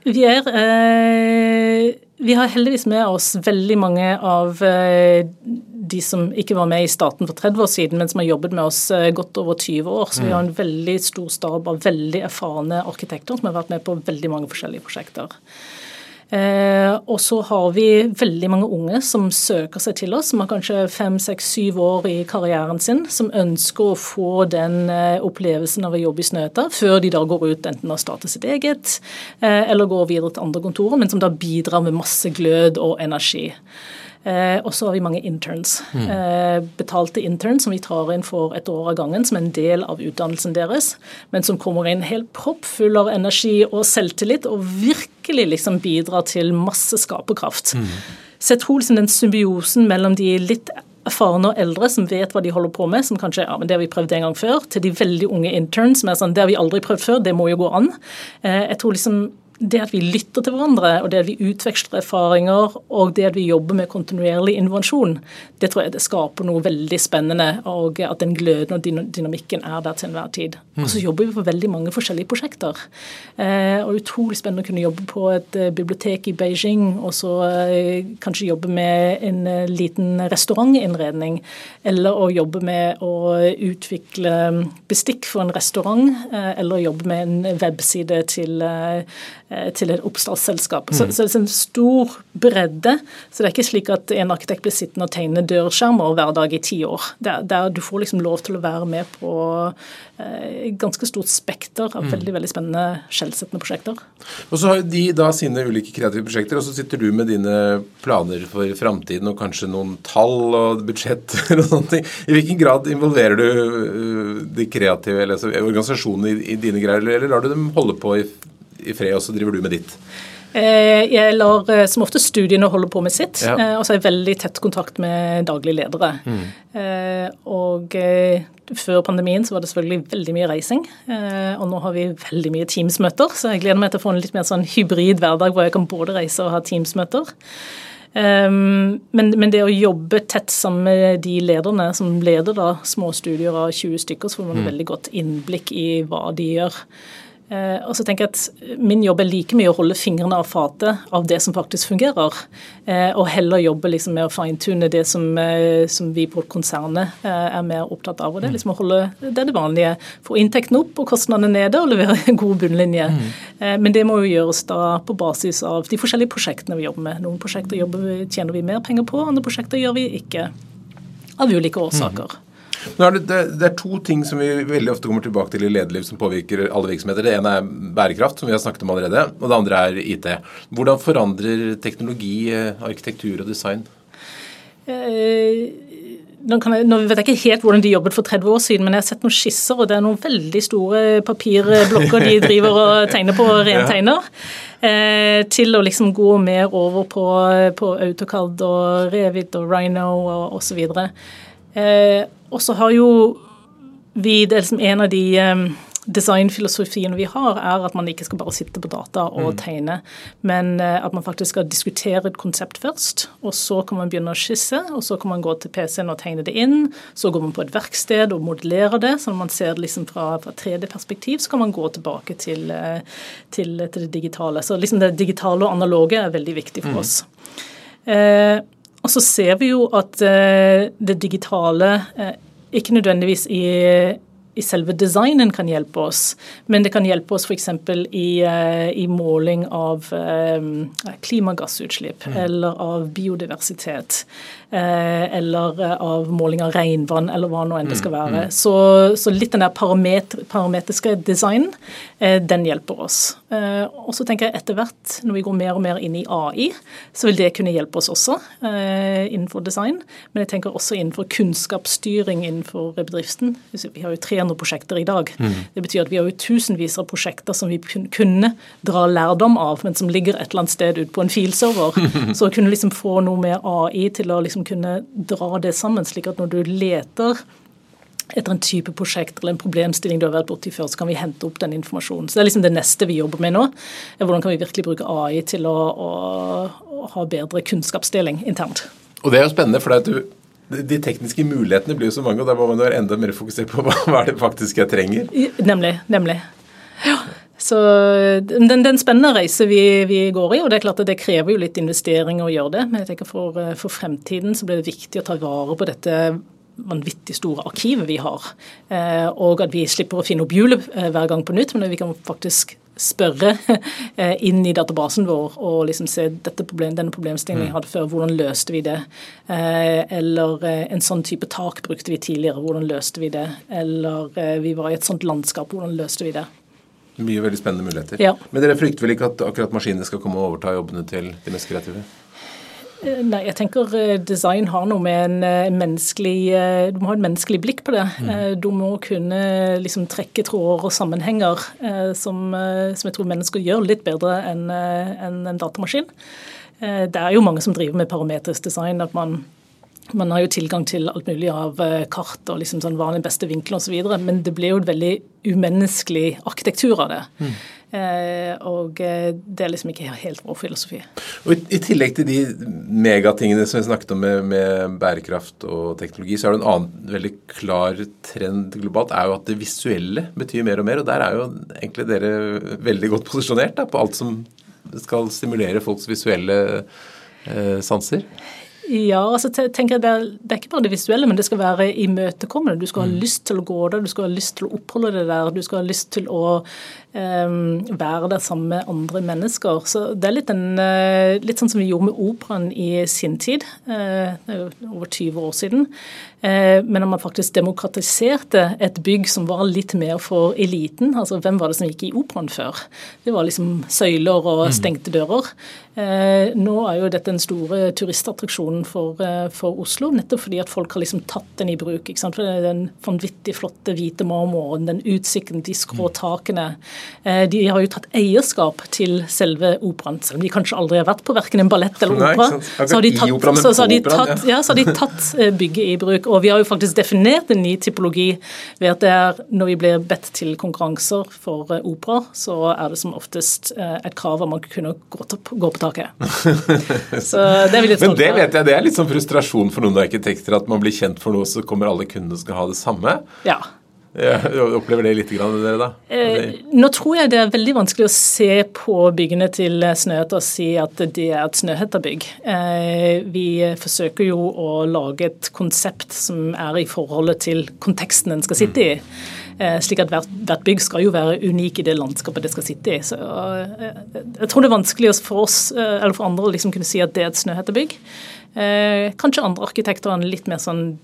Vi er eh, Vi har heldigvis med oss veldig mange av eh, de som ikke var med i staten for 30 år siden, men som har jobbet med oss eh, godt over 20 år. Så vi har en veldig stor stab av veldig erfarne arkitekter som har vært med på veldig mange forskjellige prosjekter. Eh, og så har vi veldig mange unge som søker seg til oss, som har kanskje fem, seks, syv år i karrieren sin, som ønsker å få den eh, opplevelsen av å jobbe i Snøhetta før de da går ut enten og starter sitt eget eh, eller går videre til andre kontorer, men som da bidrar med masse glød og energi. Eh, og så har vi mange interns. Mm. Eh, betalte interns som vi tar inn for et år av gangen som en del av utdannelsen deres, men som kommer inn helt proppfull av energi og selvtillit og virkelig liksom bidrar til masse skaperkraft. Mm. Tror liksom den symbiosen mellom de litt erfarne og eldre som vet hva de holder på med, som kanskje ja, men det har vi prøvd en gang før, til de veldig unge interns som er sånn det har vi aldri prøvd før, det må jo gå an. Eh, jeg tror liksom det at vi lytter til hverandre, og det at vi utveksler erfaringer, og det at vi jobber med kontinuerlig innovasjon, det tror jeg det skaper noe veldig spennende, og at den gløden og dynamikken er der til enhver tid. Mm. Og så jobber vi på veldig mange forskjellige prosjekter. Eh, og utrolig spennende å kunne jobbe på et eh, bibliotek i Beijing, og så eh, kanskje jobbe med en liten restaurantinnredning, eller å jobbe med å utvikle bestikk for en restaurant, eller jobbe med en webside til til et oppstartsselskap. Så, mm. så, det er en stor bredde. Så det er ikke slik at en arkitekt blir sittende og tegne dørskjermer hver dag i ti år. Der, der du får liksom lov til å være med på eh, ganske stort spekter av mm. veldig veldig spennende, skjellsettende prosjekter. Og så har de da sine ulike kreative prosjekter, og så sitter du med dine planer for framtiden og kanskje noen tall og budsjetter og sånne ting. I hvilken grad involverer du uh, de kreative eller altså, organisasjonene i, i dine greier, eller lar du dem holde på i i fred, og så driver du med ditt? Eh, jeg lar eh, som ofte studiene holde på med sitt, ja. og så er jeg veldig tett kontakt med daglige ledere. Mm. Og før pandemien så var det selvfølgelig veldig mye reising, og nå har vi veldig mye Teams-møter, så jeg gleder meg til å få en litt mer sånn hybrid hverdag hvor jeg kan både reise og ha Teams-møter. Um, men, men, det å jobbe tett sammen med de lederne som leder da små studier av 20 stykker, så får man mm. veldig godt innblikk i hva de gjør. Eh, og så tenker jeg at Min jobb er like mye å holde fingrene av fatet av det som faktisk fungerer, eh, og heller jobbe liksom med å fine-tune det som, eh, som, vi på konsernet er mer opptatt av. og Det er liksom å holde det, det vanlige. Få inntektene opp og kostnadene nede og levere en god bunnlinje. Mm. Men det må jo gjøres da på basis av de forskjellige prosjektene vi jobber med. Noen prosjekter jobber, tjener vi mer penger på, andre prosjekter gjør vi ikke. Av ulike årsaker. Mm. Er det, det, det, er to ting som vi veldig ofte kommer tilbake til i lederliv som påvirker alle virksomheter. Det ene er bærekraft, som vi har snakket om allerede, og det andre er IT. Hvordan forandrer teknologi eh, arkitektur og design? Eh, nå, jeg, nå, vet jeg ikke helt hvordan de jobbet for 30 år siden, men jeg har sett noen skisser, og det er noen veldig store papirblokker de driver og tegner på, rentegner. Eh, til å liksom gå mer over på, på AutoCAD og Revit og Rhino og osv. Eh, og så har jo vi det er liksom En av de um, designfilosofiene vi har, er at man ikke skal bare sitte på data og mm. tegne, men uh, at man faktisk skal diskutere et konsept først. Og så kan man begynne å skisse, og så kan man gå til PC-en og tegne det inn. Så går man på et verksted og modellerer det, så når man ser det liksom fra, fra 3D-perspektiv, så kan man gå tilbake til, uh, til, til, det digitale. Så liksom det digitale og analoge er veldig viktig for mm. oss. Og så ser vi jo at eh, det digitale eh, ikke nødvendigvis i, i selve designen kan hjelpe oss, men det kan hjelpe oss f.eks. I, eh, i måling av klimagassutslipp mm. eller av biodiversitet. Eh, eller eh, av måling av regnvann, eller hva nå enn det skal mm, være. Mm. Så, så, litt den der parameter, parametriske designen, eh, den hjelper oss. Og så tenker jeg etter hvert, når vi går mer og mer inn i AI, så vil det kunne hjelpe oss også innenfor design. Men jeg tenker også innenfor kunnskapsstyring innenfor bedriften. Vi har jo 300 prosjekter i dag. Mm. Det betyr at vi har jo tusenvis av prosjekter som vi kunne dra lærdom av, men som ligger et eller annet sted ute på en filserver. Så å kunne liksom få noe med AI til å liksom liksom kunne dra det sammen, slik at når du leter etter en type prosjekt eller en problemstilling du har vært borti før, så kan vi hente opp den informasjonen. Så Det er liksom det neste vi jobber med nå. er Hvordan kan vi virkelig bruke AI til å, å, å ha bedre kunnskapsdeling internt. Og Det er jo spennende, for du, de tekniske mulighetene blir jo så mange, og da må man være enda mer fokusert på hva, hva er det faktisk jeg trenger. Nemlig. nemlig. Ja. Så den, den spennende reise vi, vi, går i, og det er klart at det krever jo litt investering å gjøre det. Men jeg tenker for, for fremtiden så blir det viktig å ta vare på dette vanvittig store arkivet vi har. Eh, og at vi slipper å finne opp hjulet eh, hver gang på nytt, men at vi kan faktisk spørre eh, inn i databasen vår og liksom se dette problem, denne problemstillingen vi mm. hadde før, hvordan løste vi det? Eller en sånn type tak brukte vi tidligere, hvordan løste vi det? Eller vi var i et sånt landskap, hvordan løste vi det? Mye veldig spennende muligheter. Ja. Men dere frykter vel ikke at akkurat maskinene skal komme og overta jobbene til de mest kreative? Eh, nei, jeg tenker eh, design har noe med en eh, menneskelig Du må ha et menneskelig blikk på det. Mm. Du må kunne liksom trekke tråder og sammenhenger som, som, jeg tror mennesker gjør litt bedre enn en, en datamaskin. Det er jo mange som driver med parametrisk design. at man man har jo tilgang til alt mulig av kart og liksom sånn vanlig beste vinkler osv., men det blir jo et veldig umenneskelig arkitektur av det. Mm. Eh, og eh, det er liksom ikke helt vår filosofi. Og i, i, tillegg til de megatingene som vi snakket om med, med, bærekraft og teknologi, så er det en annen veldig klar trend globalt, er jo at det visuelle betyr mer og mer. Og der er jo egentlig dere veldig godt posisjonert da, på alt som skal stimulere folks visuelle eh, sanser. Ja, altså tenker jeg det er, det er, ikke bare det visuelle, men det skal være imøtekommende. Du skal ha mm. lyst til å gå der, du skal ha lyst til å oppholde deg der, du skal ha lyst til å være der sammen med andre mennesker. Så det er litt, en, uh, litt sånn som vi gjorde med operaen i sin tid. Jo over 20 år siden. Uh, men når man faktisk demokratiserte et bygg som var litt mer for eliten, altså hvem var det som gikk i operaen før? Det var liksom søyler og mm. stengte dører. Nå er jo dette den store turistattraksjonen for, for, Oslo, nettopp fordi at folk har liksom tatt den i bruk. ikke sant? For Den vanvittig flotte hvite marmoren, den utsikten, de skrå takene. De har jo tatt eierskap til selve operaen, selv om de kanskje aldri har vært på verken en ballett eller opera. Så har de tatt, så, så har de tatt, ja, har de tatt bygget i bruk. Og vi har jo faktisk definert en ny typologi ved at det er når vi blir bedt til konkurranser for opera, så er det som oftest et krav om man kunne gå, gå på taket. Så det er vi litt Men det vet jeg, det er litt sånn frustrasjon for noen arkitekter at man blir kjent for noe, så kommer alle kundene og skal ha det samme. Ja. Jeg opplever det litt, grann, dere da? Eh, nå tror jeg det er veldig vanskelig å se på byggene til Snøhetta og si at det er et Snøhetta-bygg. Eh, vi forsøker jo å lage et konsept som er i forholdet til konteksten den skal sitte i. Eh, slik at hvert, hvert, bygg skal jo være unik i det landskapet det skal sitte i. Så eh, jeg tror det er vanskelig for oss eh, eller for andre å liksom kunne si at det er et Snøhetta-bygg. Kanskje andre arkitekter har en litt mer sånn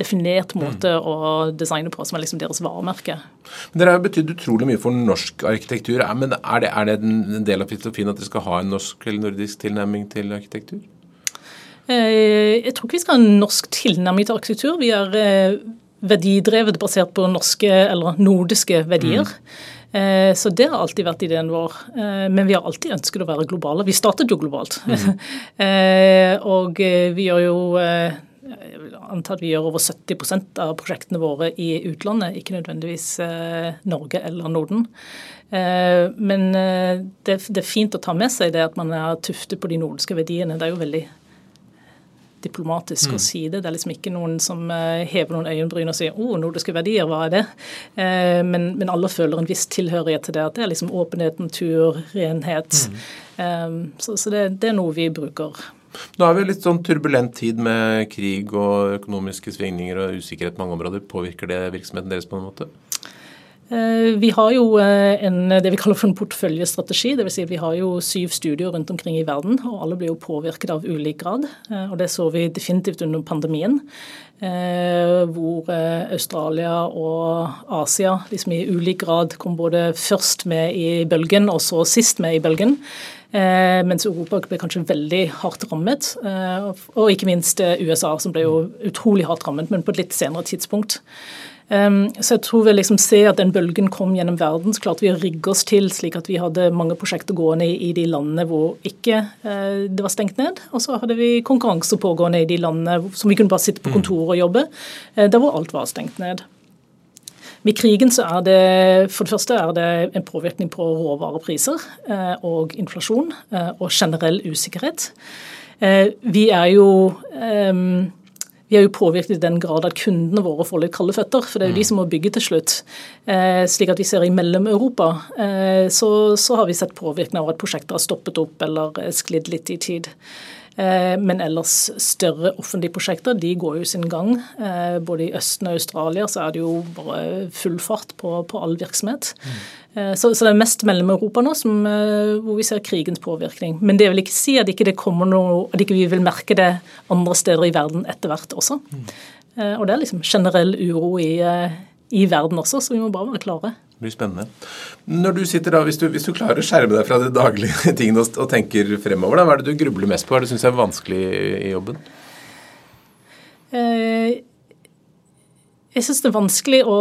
definert måte mm. å designe på, som er liksom deres varemerke. Dere har betydd utrolig mye for norsk arkitektur. men Er det, er det en del av filosofien at dere skal ha en norsk eller nordisk tilnærming til arkitektur? Jeg tror ikke vi skal ha en norsk tilnærming til arkitektur. Vi er verdidrevet basert på norske eller nordiske verdier. Mm. Så det har alltid vært ideen vår. Eh, men vi har alltid ønsket å være globale. Vi startet jo globalt. Mm. og vi gjør jo jeg vil anta at vi gjør over 70% av prosjektene våre i utlandet, ikke nødvendigvis Norge eller Norden. Men det, er fint å ta med seg det at man er tuftet på de nordiske verdiene. Det er jo veldig diplomatisk mm. å si det. Det er liksom ikke noen som hever noen øyenbryn og sier 'Å, oh, nordiske verdier, hva er det?' Men, men, alle føler en viss tilhørighet til det. At det er liksom åpenhet, natur, renhet. Mm. Så, så det, det, er noe vi bruker. Nå har vi litt sånn turbulent tid med krig og økonomiske svingninger og usikkerhet på mange områder. Påvirker det virksomheten deres på en måte? Eh, vi har jo eh, en, det vi kaller for en porteføljestrategi. Dvs. Si vi har jo syv studier rundt omkring i verden, og alle blir jo påvirket av ulik grad. Eh, og Det så vi definitivt under pandemien, hvor Australia og Asia liksom i ulik grad kom både først med i bølgen og så sist med i bølgen. Mens Europa ble kanskje veldig hardt rammet. Og ikke minst USA, som ble jo utrolig hardt rammet, men på et litt senere tidspunkt. Um, så jeg tror vi liksom ser at den bølgen kom gjennom verden. Så klarte vi å rigge oss til slik at vi hadde mange prosjekter gående i, de landene hvor ikke uh, det var stengt ned. Og så hadde vi konkurranser pågående i de landene som vi kunne bare sitte på mm. kontoret og jobbe, uh, der hvor alt var stengt ned. Med krigen så er det for det første er det en påvirkning på råvarepriser uh, og inflasjon og generell usikkerhet. Vi er jo um, vi er jo påvirket i den grad at kundene våre får litt kalde føtter. For det er jo de mm. som må bygge til slutt. Eh, slik at vi ser i Mellom-Europa, eh, så, så, har vi sett påvirkning av at prosjekter har stoppet opp eller sklidd litt i tid. Eh, men ellers større offentlige prosjekter de går jo sin gang. Eh, både i Østen og Australia så er det jo bare full fart på, på all virksomhet. Mm. Så, så, det er mest Mellom-Europa nå som, hvor vi ser krigens påvirkning. Men det vil ikke si at ikke det kommer noe, at ikke vi vil merke det andre steder i verden etter hvert også. Mm. Og det er liksom generell uro i, i verden også, så vi må bare være klare. Det blir spennende. Når du sitter da, Hvis du, hvis du klarer å skjerme deg fra de daglige tingene og, og tenker fremover, da, hva er det du grubler mest på? Hva er det du syns er vanskelig i jobben? Eh, jeg syns det er vanskelig å,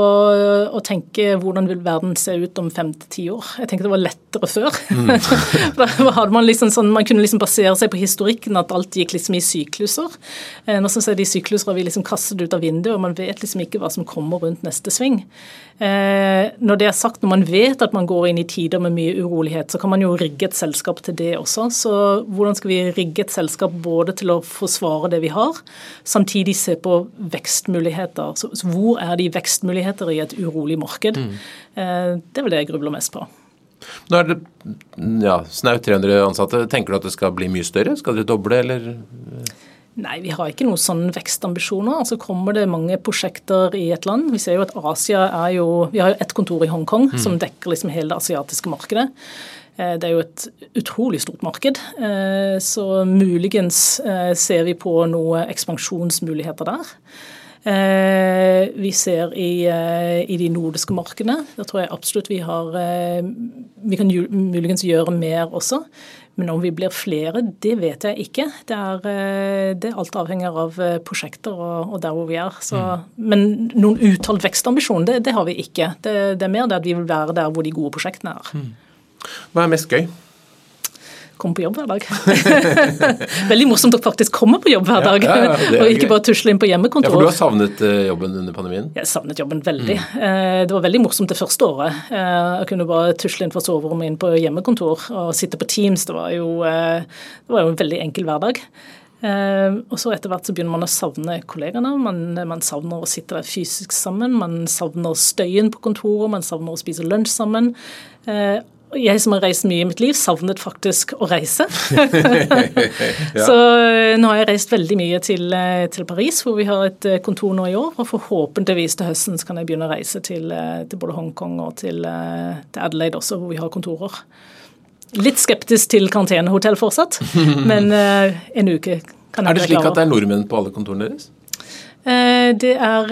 å, tenke hvordan vil verden se ut om fem til ti år. Jeg tenker det var lettere før. Mm. Man liksom sånn, man kunne liksom basere seg på historikken, at alt gikk liksom i sykluser. Eh, nå syns jeg de sykluser vi liksom kastet ut av vinduet, og man vet liksom ikke hva som kommer rundt neste sving. Eh, når det er sagt, når man vet at man går inn i tider med mye urolighet, så kan man jo rigge et selskap til det også. Så hvordan skal vi rigge et selskap både til å forsvare det vi har, samtidig se på vekstmuligheter. Så, hvor er de vekstmuligheter i et urolig marked? Mm. Eh, det er vel det jeg grubler mest på. Nå er det ja, snaut 300 ansatte. Tenker du at det skal bli mye større? Skal dere doble, eller? Nei, vi har ikke noen sånne vekstambisjoner. Altså kommer det mange prosjekter i et land. Vi ser jo at Asia er jo Vi har jo ett kontor i Hongkong mm. som dekker liksom hele det asiatiske markedet. Eh, det er jo et utrolig stort marked, eh, så muligens eh, ser vi på noen ekspansjonsmuligheter der. Vi ser i, i, de nordiske markedene. Da tror jeg absolutt vi har Vi kan muligens gjøre mer også. Men om vi blir flere, det vet jeg ikke. Det er, eh, det alt avhenger av eh, prosjekter og, og der hvor vi er. Så, mm. Men noen uttalt vekstambisjon, det, det, har vi ikke. Det, det, er mer det at vi vil være der hvor de gode prosjektene er. Mm. Hva er mest gøy? Komme på jobb hver dag. Veldig morsomt å faktisk komme på jobb hver dag, ja, ja, ja, og ikke bare tusle inn på hjemmekontor. Ja, For du har savnet eh, jobben under pandemien? Jeg savnet jobben veldig. Mm. Eh, det var veldig morsomt det første året. Eh, jeg kunne bare tusle inn fra soverommet inn på hjemmekontor og sitte på Teams. Det var jo, det var jo en veldig enkel hverdag. og så etter hvert så begynner man å savne kollegene. Man, man, savner å sitte der fysisk sammen. Man savner støyen på kontoret, man savner å spise lunsj sammen jeg som har reist mye i mitt liv, savnet faktisk å reise. ja. Så eh, nå har jeg reist veldig mye til, eh, til, Paris, hvor vi har et eh, kontor nå i år. Og forhåpentligvis til høsten så kan jeg begynne å reise til, til både Hongkong og til, til, Adelaide også, hvor vi har kontorer. Litt skeptisk til karantenehotell fortsatt, men en uke kan jeg Er det slik at det er nordmenn på alle kontorene deres? Det er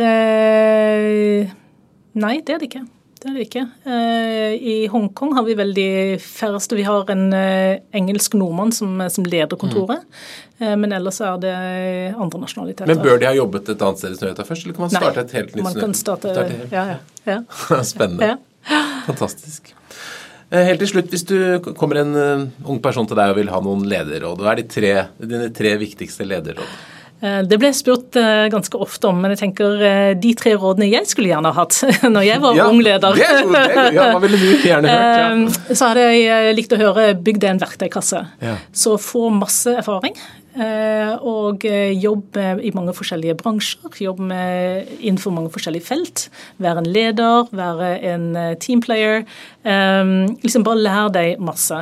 Nei, det er det ikke. Det er det ikke. Eh, I Hongkong har vi veldig færreste. Vi har en eh, engelsk nordmann som, som leder kontoret. Mm. Men ellers er det andre nasjonaliteter. Men bør de ha jobbet et annet sted i Snøhetta først, eller kan man starte Nei, et helt nytt man kan starte, ja, ja, ja. Spennende. Ja. Fantastisk. Helt til slutt, hvis du kommer en ung person til deg og vil ha noen lederråd, hva er de tre, dine tre viktigste lederråd? Eh, det ble spurt eh, ganske ofte om, men jeg tenker eh, de tre rådene jeg skulle gjerne hatt når jeg var ja, ung leder. Det, det, ja, hva ville du gjerne hørt? Ja. Så hadde jeg likt å høre 'bygg deg en verktøykasse'. Ja. Så få masse erfaring. Og jobb i mange forskjellige bransjer. Jobb innenfor mange forskjellige felt. Være en leder, være en teamplayer. Liksom bare lær deg masse.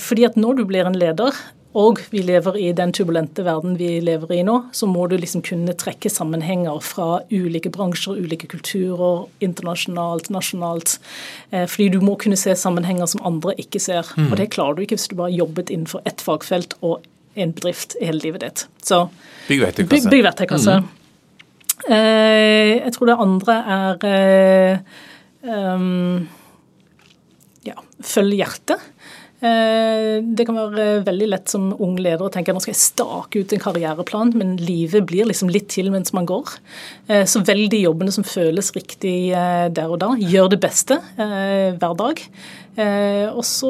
Fordi at når du blir en leder, og vi lever i den turbulente verden vi lever i nå, så må du liksom kunne trekke sammenhenger fra ulike bransjer, ulike kulturer, internasjonalt, nasjonalt. Eh, fordi du må kunne se sammenhenger som andre ikke ser. Mm. Og det klarer du ikke hvis du bare har jobbet innenfor ett fagfelt og en bedrift hele livet ditt. Så bygg verktøykasse. Bygg verktøykasse. Mm. Eh, jeg tror det andre er um, ja, følg hjertet. Eh, det kan være veldig lett som ung leder å tenke at nå skal jeg stake ut en karriereplan, men livet blir liksom litt til mens man går. Eh, så velg de jobbene som føles riktig eh, der og da. Gjør det beste hver dag. Og så,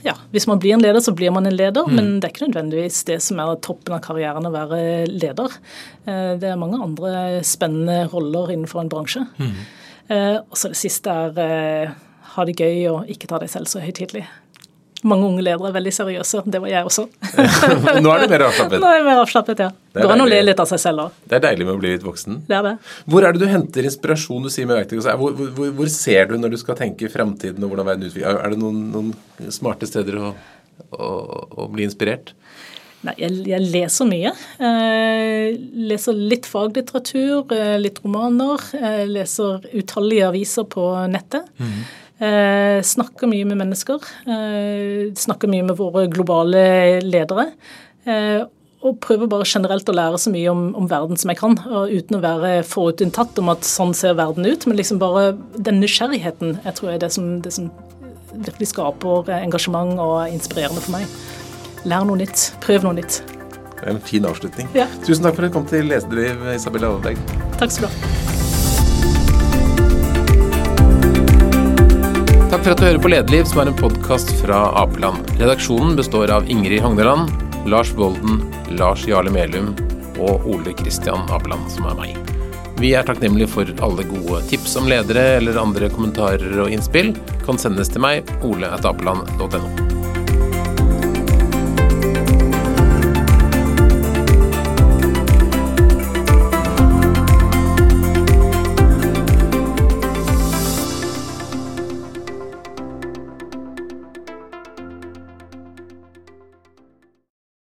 ja, hvis man blir en leder, så blir man en leder, mm. men det er ikke nødvendigvis det som er toppen av karrieren å være leder. Det er mange andre spennende roller innenfor en bransje. Mm. Og så det siste er ha det gøy og ikke ta deg selv så høytidelig mange unge ledere er veldig seriøse. Det var jeg også. Nå er du mer avslappet? Nå er jeg mer avslappet, ja. Går an å le litt av seg selv òg. Det er deilig med å bli litt voksen. Det er det. Hvor er det du henter inspirasjon du sier med verktøy? Hvor, hvor, hvor, ser du når du skal tenke fremtiden og hvordan verden utvikler Er det noen, noen smarte steder å, å, å bli inspirert? Nei, jeg, jeg, leser mye. Jeg leser litt faglitteratur, eh, litt romaner. Jeg leser utallige aviser på nettet. Mm. Eh, snakker mye med mennesker. Eh, snakker mye med våre globale ledere. Eh, og prøver bare generelt å lære så mye om, om verden som jeg kan, uten å være forutinntatt om at sånn ser verden ut. Men liksom bare den nysgjerrigheten jeg tror er det som, det som virkelig skaper engasjement og er inspirerende for meg. Lær noe nytt. Prøv noe nytt. Det er En fin avslutning. Ja. Tusen takk for at du kom til Lesedriv, Isabella Overbegg. Takk skal du ha. Takk for at du hører på Lederliv, som er en podkast fra Apeland. Redaksjonen består av Ingrid Hogneland, Lars Bolden, Lars Jarle Melum og Ole Kristian Apeland, som er meg. Vi er takknemlige for alle gode tips om ledere eller andre kommentarer og innspill. Kan sendes til meg, ole.apeland.no.